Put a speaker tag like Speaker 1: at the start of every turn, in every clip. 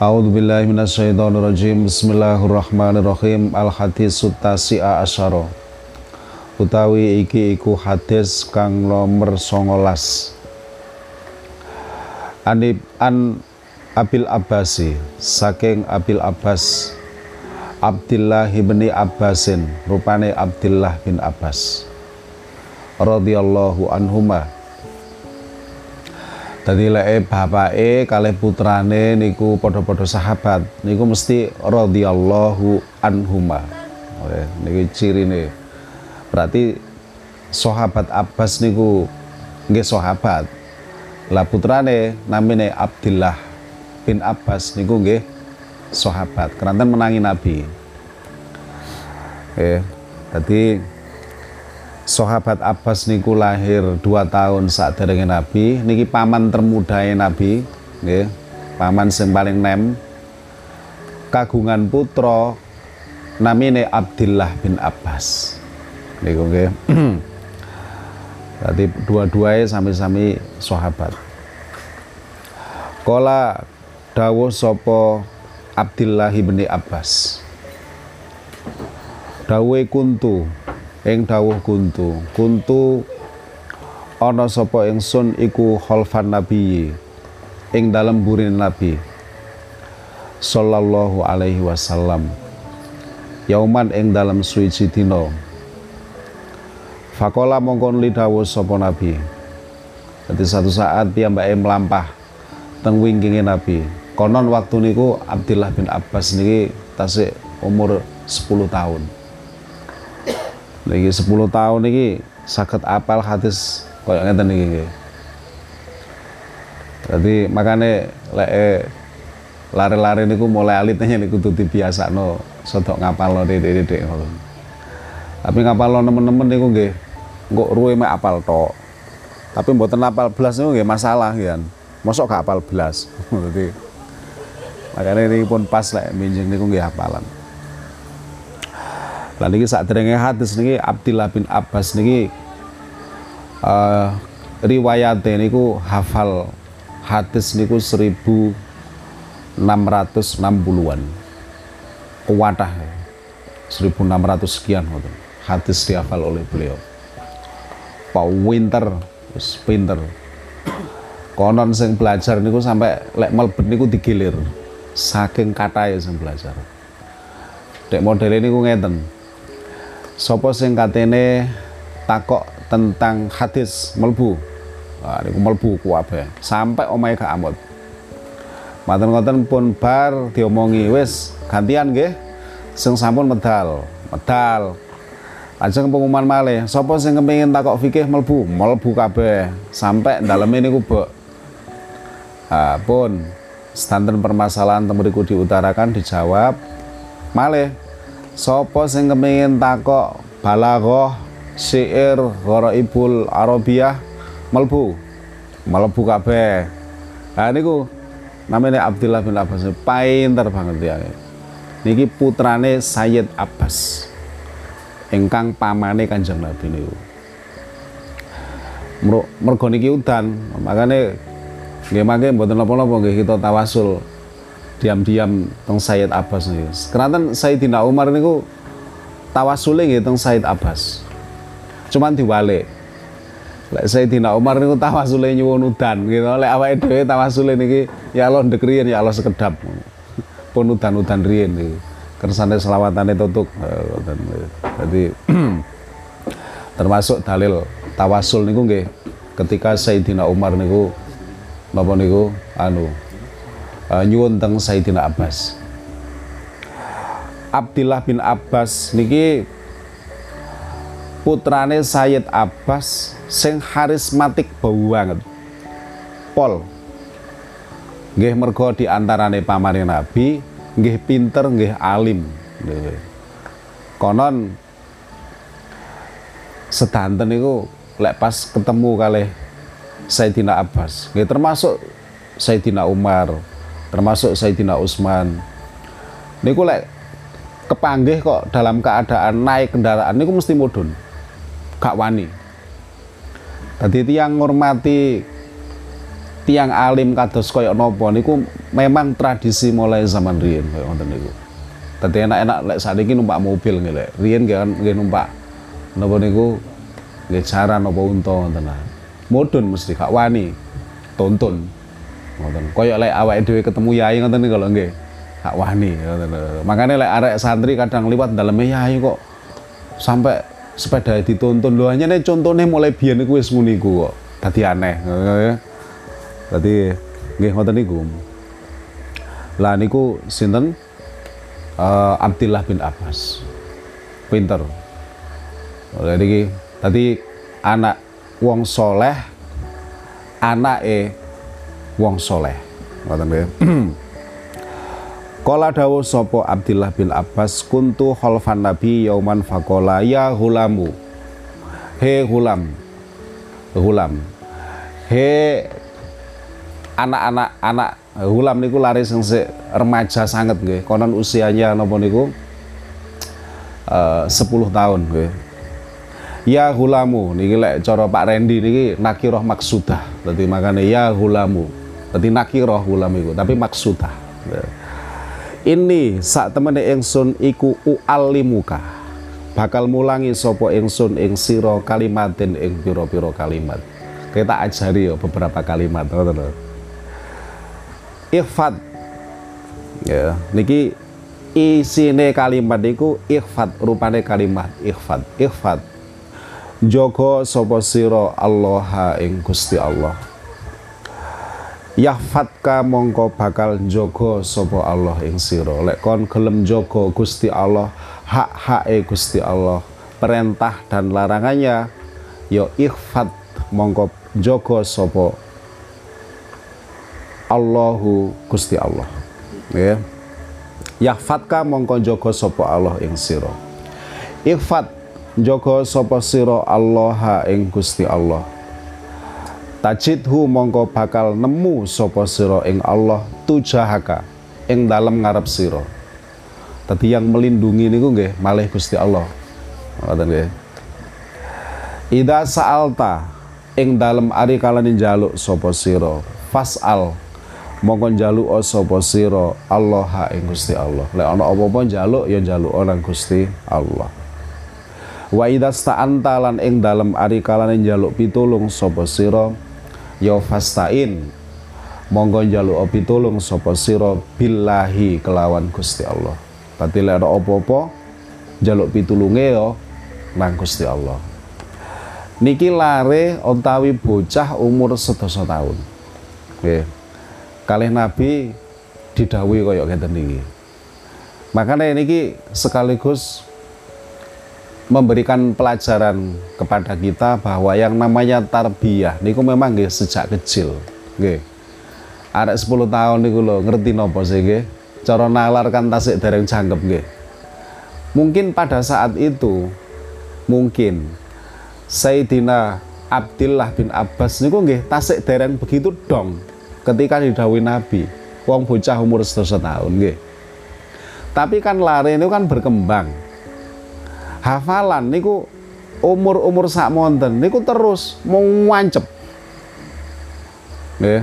Speaker 1: A'udzu billahi minasyaitonir rajim. Bismillahirrahmanirrahim. Al hadis tasi'a asyara. Utawi iki iku hadis kang nomor 19. Anib an Abil Abbasi saking Abil Abbas Abdullah bin Abbasin rupane Abdullah bin Abbas radhiyallahu anhuma Dadi leke bapake kalih putrane niku padha-padha sahabat niku mesti radhiyallahu anhuma. Oke, niki cirine. Berarti sahabat Abbas niku nggih sahabat. Lah putrane namine Abdullah bin Abbas niku nggih sahabat. Keranten menangi Nabi. Oke, tadi sahabat Abbas niku lahir dua tahun saat derenge Nabi. Niki paman termudahe Nabi nggih. Paman sing paling nem. Kagungan putra namine Abdullah bin Abbas. Niku nggih. Berarti dua-duanya sami-sami sahabat. Kala dawuh sapa Abdullah bin Abbas. Dawuhe kuntu ing dawuh kuntu. Kuntu ana sapa ingsun iku khalfan nabi ing dalem burin nabi sallallahu alaihi wasallam. Yauman ing dalem suci dina. Fakola mongkon li dawuh sapa nabi. Jadi satu saat dia mbak melampah teng wingkinge nabi. Konon waktu niku Abdullah bin Abbas niki tasik umur 10 tahun Niki 10 tahun niki sakit apal hadis koyo ngeten nggih. Jadi makane lek lari-lari niku mulai alitnya niku tuti biasa no sodok ngapal no dedek-dedek ngoten. Tapi ngapal no temen-temen niku nggih engko ruwe mek apal tok. Tapi mboten apal belas niku nggih masalah kan. Mosok gak apal belas. Jadi makanya ini pun pas lek minjeng niku nggih hafalan. Lah niki derenge hadis niki Abdullah bin Abbas niki uh, riwayate niku hafal hadis niku 1660-an. Kuwatah 1600 sekian. Hadis dihafal oleh beliau. Pak Winter pinter. Konon sing belajar niku sampai lek melebet niku digilir. Saking katae sing belajar. Dek model ini ku ngeten Sopo sing katene takok tentang hadis melbu niku melbu kuwabe sampai omahe gak amot. Maten ngoten pun bar diomongi. Wis gantian nggih. Sing sampun medal medal. Lajeng pengumuman malih. Sapa sing kepengin takok fikih melbu melbu kabeh. Sampai daleme niku bok ah, pun. Standar permasalahan temuriku diutarakan dijawab. Malih Sopo sing kepengin takok balaghah syair gharaibul arabiyah melbu. Melbu kabeh. Nah niku namanya Abdullah bin Abbas. Pinter banget ya niki putrane Sayyid Abbas. Ingkang pamane Kanjeng Nabi niku. Mergo niki udan. Makane nggih mangke mboten napa-napa nggih kita tawasul diam-diam teng Sayyid Abbas nih. Kenapa Sayyidina Umar niku tawasule nggih teng Sayyid Abbas. Cuman diwale. Lek Sayyidina Umar niku tawasule nyuwun udan gitu. Lek awake dhewe tawasule niki ya Allah ndek ya Allah sekedap. Pun udan-udan riyen niki. Kersane selawatane tutuk. Jadi termasuk dalil tawasul niku nggih ketika Sayyidina Umar niku napa niku anu uh, nyuwun teng Sayyidina Abbas. Abdullah bin Abbas niki putrane Sayyid Abbas sing harismatik banget. Pol. Nggih mergo di antarane pamane Nabi, nggih pinter, nggih alim. Konon sedanten niku lek pas ketemu kali Sayyidina Abbas, nggih termasuk Sayyidina Umar, termasuk Sayyidina Utsman niku lek kepanggih kok dalam keadaan naik kendaraan niku mesti mudun gak wani tadi tiang ngurmati tiang alim kados koyok nopo niku memang tradisi mulai zaman riyen koyo ngoten niku. Dadi enak-enak lek sakniki numpak mobil nggih lek. Riyen nggih numpak napa niku nggih jaran napa unta ngoten Mudun mesti gak wani tonton. Ngoten. Koyok lek awake dhewe ketemu yai ngoten lho nggih. Gak wani ngoten. Makane lek arek santri kadang liwat daleme yai kok sampai sepeda ditonton lho hanya nih contohnya mulai biyen niku wis nguniku kok. Dadi aneh. Dadi nggih ngoten niku. Lah niku sinten? Uh, Abdillah bin Abbas. Pinter. Jadi tadi anak wong soleh, anak e wong soleh. Ngoten nggih. Kala dawuh sapa Abdillah bin Abbas kuntu khalfan Nabi yauman faqala ya hulamu. He hulam. Hulam. He anak-anak anak hulam niku lari sing remaja sangat nggih. Konon usianya napa niku eh, uh, 10 tahun nggih. Ya hulamu niki lek cara Pak Rendi niki nakiroh maksudah. Dadi makane ya hulamu. Dadi nakiroh hulam iku tapi maksudah. Ini saat temene ingsun iku ualimuka bakal mulangi sopo ingsun ing siro kalimatin ing piro-piro kalimat. Kita ajari yo beberapa kalimat ikhfat. Ya niki isine kalimat niku ikhfat rupane kalimat ikhfat. Ikhfat. Jogo sopo siro Allah ing Gusti Allah Yahfatka mongko bakal jogo sopo Allah ing siro lek kon gelem jogo Gusti Allah hak e Gusti Allah perintah dan larangannya yo ikhfat mongko jogo sopo Allahu Gusti Allah. Ya Yahfatka mongko jogo sopo Allah ing siro ikhfat jogo sopo siro Allah ing Gusti Allah tajidhu mongko bakal nemu sopo siro ing Allah tujahaka ing dalam ngarep siro tadi yang melindungi niku nggih malih Gusti Allah. Ngoten nggih. Ida sa'alta ing dalam ari kalane njaluk sapa sira fasal mongko njaluk sapa sira Allah ing Gusti Allah. Lek ana apa-apa njaluk ya njaluk orang Gusti Allah. Wa idza sta'anta lan ing dalam ari kalane njaluk pitulung sapa sira ya fastain. Monggo njaluk pitulung sapa sira billahi kelawan Gusti Allah. Dadi lek apa-apa njaluk pitulunge ya nang Gusti Allah. Niki lare utawi bocah umur sedasa tahun. Nggih. Kalih nabi didhawuhi kaya ngeten niki. Makanya niki sekaligus memberikan pelajaran kepada kita bahwa yang namanya tarbiyah niku memang nggih sejak kecil nggih. Arek 10 tahun niku lho ngerti nopo sih nggih? Cara nalar kan tasik dereng jangkep nggih. Mungkin pada saat itu mungkin Sayyidina Abdullah bin Abbas niku nggih tasik dereng begitu dong ketika didhawuhi Nabi. Wong bocah umur 11 tahun nggih. Tapi kan lari ini kan berkembang hafalan niku umur-umur sak monten niku terus mau nggih.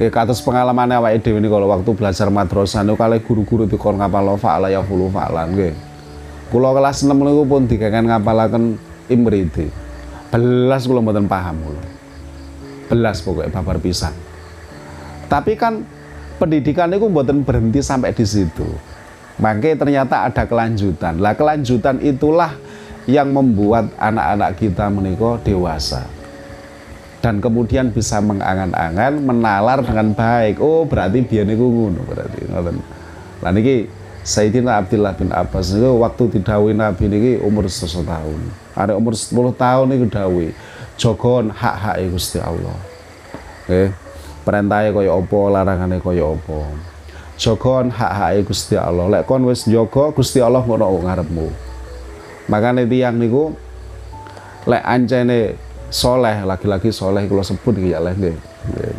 Speaker 1: Nggih kados pengalaman awake dhewe niku waktu belajar madrasah niku kali guru-guru dikon ngapal fa'ala ya fulu fa'lan nggih. Kula kelas 6 niku pun digangen ngapalaken imriti belas kula mboten paham kula. Belas pokoknya babar pisan. Tapi kan pendidikan itu mboten berhenti sampai di situ Makanya ternyata ada kelanjutan. Lah kelanjutan itulah yang membuat anak-anak kita menikah dewasa. Dan kemudian bisa mengangan-angan, menalar dengan baik. Oh, berarti biar niku ngono berarti. Lah niki Sayyidina Abdullah bin Abbas itu waktu didhawuhi Nabi niki umur 100 tahun. Ada umur 10 tahun niku dawuhi jogon hak-hak Gusti Allah. Nggih. Perintahnya kaya apa, larangannya kaya apa jogon hak-hake Gusti Allah. Lek kon wis njaga Gusti Allah ngono ngarepmu. Makane tiyang niku lek ancene soleh laki-laki soleh kula sebut iki ya nggih.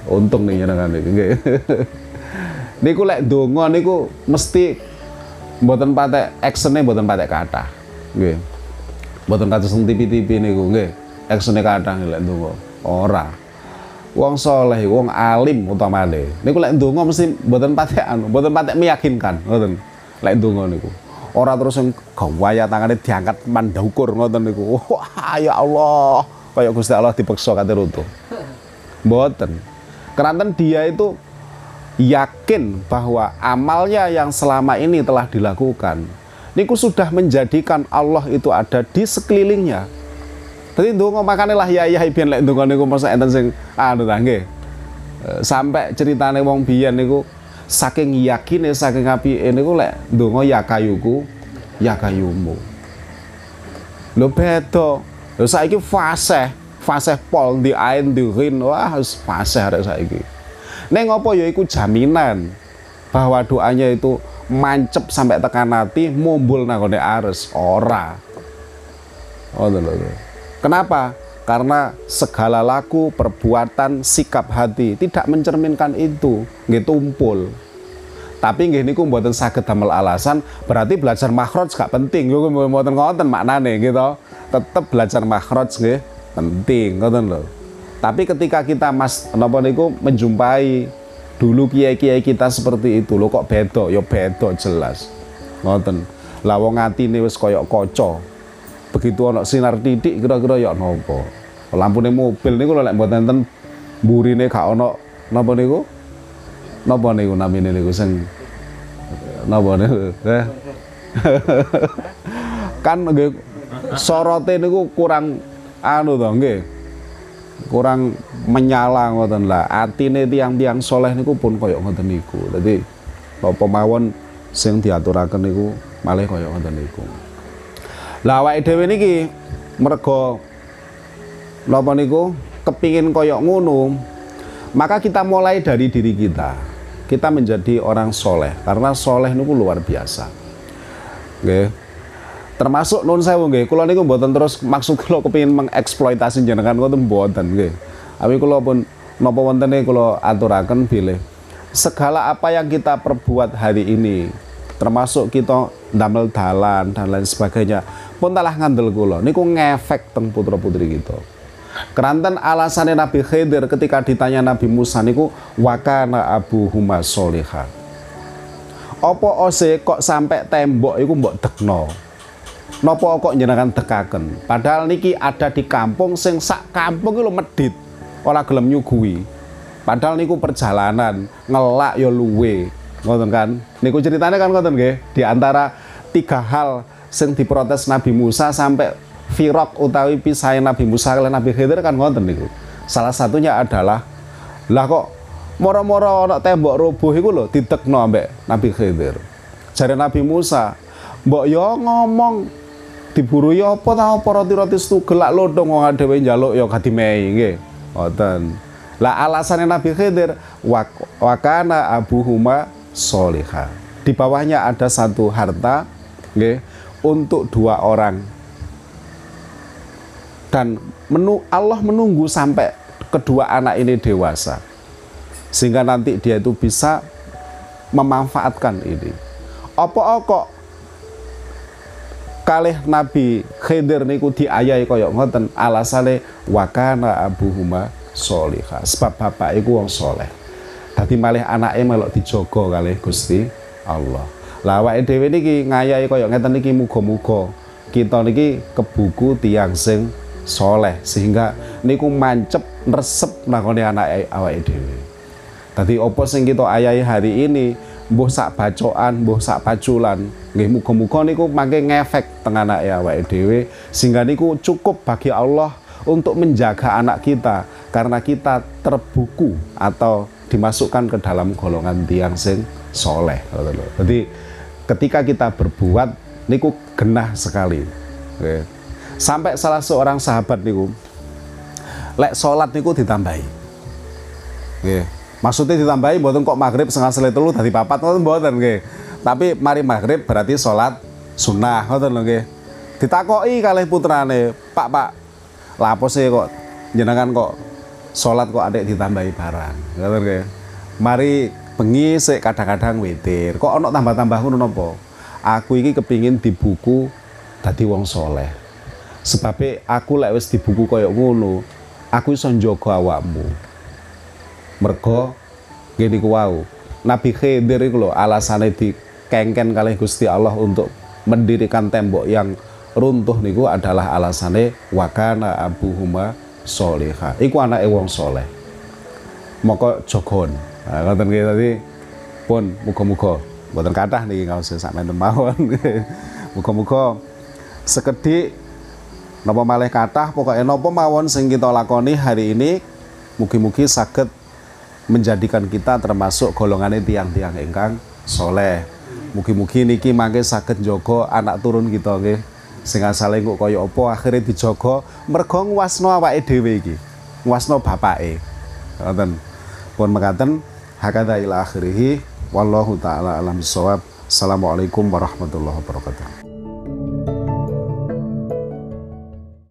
Speaker 1: Untung nih jenengan iki niku lek donga niku mesti mboten patek actione mboten patek kathah. Nggih. Mboten kados TV-TV niku nggih. Actione kathah lek donga. Ora. Wong soleh wong alim utamane. Niku lek ndonga mesti mboten patek anu mboten patek meyakinkan ngoten. Lek ndonga niku. Ora terus gawaya tangane diangkat mandaukur ngoten niku. Wah ya Allah. Kaya Gusti Allah dipeksa kate runtuh. Mboten. Keranten dia itu yakin bahwa amalnya yang selama ini telah dilakukan niku sudah menjadikan Allah itu ada di sekelilingnya jadi ndonga makane lah ya ya biyen lek ndonga niku masa enten sing anu ta. Eh, sampai ceritane wong biyen niku saking yakine saking apike niku lek ndonga ya kayuku ya kayumu. Lho beda. Lho saiki fase, fase pol di ain di rin wah harus fase arek saiki. Neng apa ya iku jaminan bahwa doanya itu mancep sampai tekan hati mumbul nangone ares ora. Oh, lho. Kenapa? Karena segala laku, perbuatan, sikap hati tidak mencerminkan itu, nggih tumpul. Tapi nggih niku mboten saged damel alasan, berarti belajar makhraj gak penting. Yo mboten ngoten maknane gitu. Tetep belajar makhraj nggih penting, ngoten lho. Tapi ketika kita Mas napa niku menjumpai dulu kiai-kiai kita seperti itu lho kok beda, ya beda jelas. Ngoten. Lah wong atine wis kaya kaca, begitu ono sinar titik kira-kira ya nopo? Lampune mobil niku lek mboten enten burine gak ono napa niku? Napa niku namine niku sing napa niku? Eh? Kan nggih sorote niku kurang anu to nggih. Kurang menyala ngoten lah. Atine tiang-tiang soleh niku pun koyo ngoten niku. Dadi apa mawon sing diaturaken niku malih koyo ngoten niku lah awake dhewe niki mergo napa niku kepingin koyok ngono, maka kita mulai dari diri kita. Kita menjadi orang soleh karena soleh niku luar biasa. Nggih. Termasuk nun sewu nggih, kula niku mboten terus maksud kula kepingin mengeksploitasi jenengan ngoten mboten nggih. Tapi kula pun napa wontene kula aturaken bilih segala apa yang kita perbuat hari ini termasuk kita damel dalan dan lain sebagainya pun talah ngandel kula niku ngefek teng putra-putri kita. Keranten alasannya Nabi Khidir ketika ditanya Nabi Musa niku wakana abu huma soliha. Apa ose kok sampai tembok iku mbok dekno? Napa kok jenengan dekaken? Padahal niki ada di kampung sing sak kampung iki medit, ora gelem nyuguhi. Padahal niku perjalanan ngelak ya luwe. Ngoten kan? Niku ceritanya kan ngoten nggih, di antara tiga hal sing diprotes Nabi Musa sampai firok utawi pisah Nabi Musa kalian Nabi Khidir kan ngoten niku. Salah satunya adalah lah kok moro-moro ana tembok roboh iku lho ditekno ambek Nabi Khidir. Jare Nabi Musa, mbok yo ngomong diburu yo apa ta apa roti-roti setugel lak lodong wong dhewe njaluk yo kadimei nggih. Ngoten. Lah alasannya Nabi Khidir wakana abuhuma soliha. Di bawahnya ada satu harta nggih untuk dua orang. Dan menu, Allah menunggu sampai kedua anak ini dewasa. Sehingga nanti dia itu bisa memanfaatkan ini. Apa kok kalih Nabi Khidir niku diayahi kaya ngoten? Alasane wakana abuhuma solihah sebab bapak iku wong soleh. Dadi malih anake melok dijogo kalih Gusti Allah lah awake dhewe niki ngayahi kaya ngeten niki muga-muga. Kita niki kebuku tiang sing soleh sehingga niku mancep resep nangone anak awake dhewe. Dadi apa sing kita ayahi hari ini? Mbuh sak bacokan, mbuh sak paculan, nggih muga-muga niku mangke ngefek teng anake awake dhewe. Sehingga niku cukup bagi Allah untuk menjaga anak kita karena kita terbuku atau dimasukkan ke dalam golongan tiang sing soleh. Jadi ketika kita berbuat niku genah sekali Oke. sampai salah seorang sahabat niku lek sholat niku ditambahi Oke. maksudnya ditambahi buatan kok maghrib setengah selai telu tadi papat ngoten buatan Oke. tapi mari maghrib berarti sholat sunnah ngoten lho nggih ditakoki kalih putrane Pak Pak lapo sih kok jenengan kok sholat kok adek ditambahi barang ngoten nggih mari bengi sik kadang-kadang witir. Kok ono tambah-tambah ngono napa aku iki kepingin di buku dadi wong soleh. Sebab aku lek wis di buku koyo ngono aku iso njogo awakmu. Mergo gini kuau Nabi Khidir iku lho alasane dikengken kalih Gusti Allah untuk mendirikan tembok yang runtuh niku adalah alasane wakana abuhuma soleha. Iku anake wong soleh. Moko jogon nah, ngoten nggih tadi pun muga-muga mboten kathah niki ngaos sakmenten mawon. Muga-muga sekedhik napa malih kathah pokoknya napa mawon sing kita lakoni hari ini mugi-mugi saged menjadikan kita termasuk golongan tiang-tiang ingkang soleh. Mugi-mugi niki mangke saged njogo anak turun kita nggih. Sing asale kok kaya apa akhirnya dijogo mergo ngwasno awake dhewe iki ngwasno bapake. Ngoten. Pun mekaten hakada ila akhirih. Wallahu taala alam bisawab. Assalamualaikum warahmatullahi wabarakatuh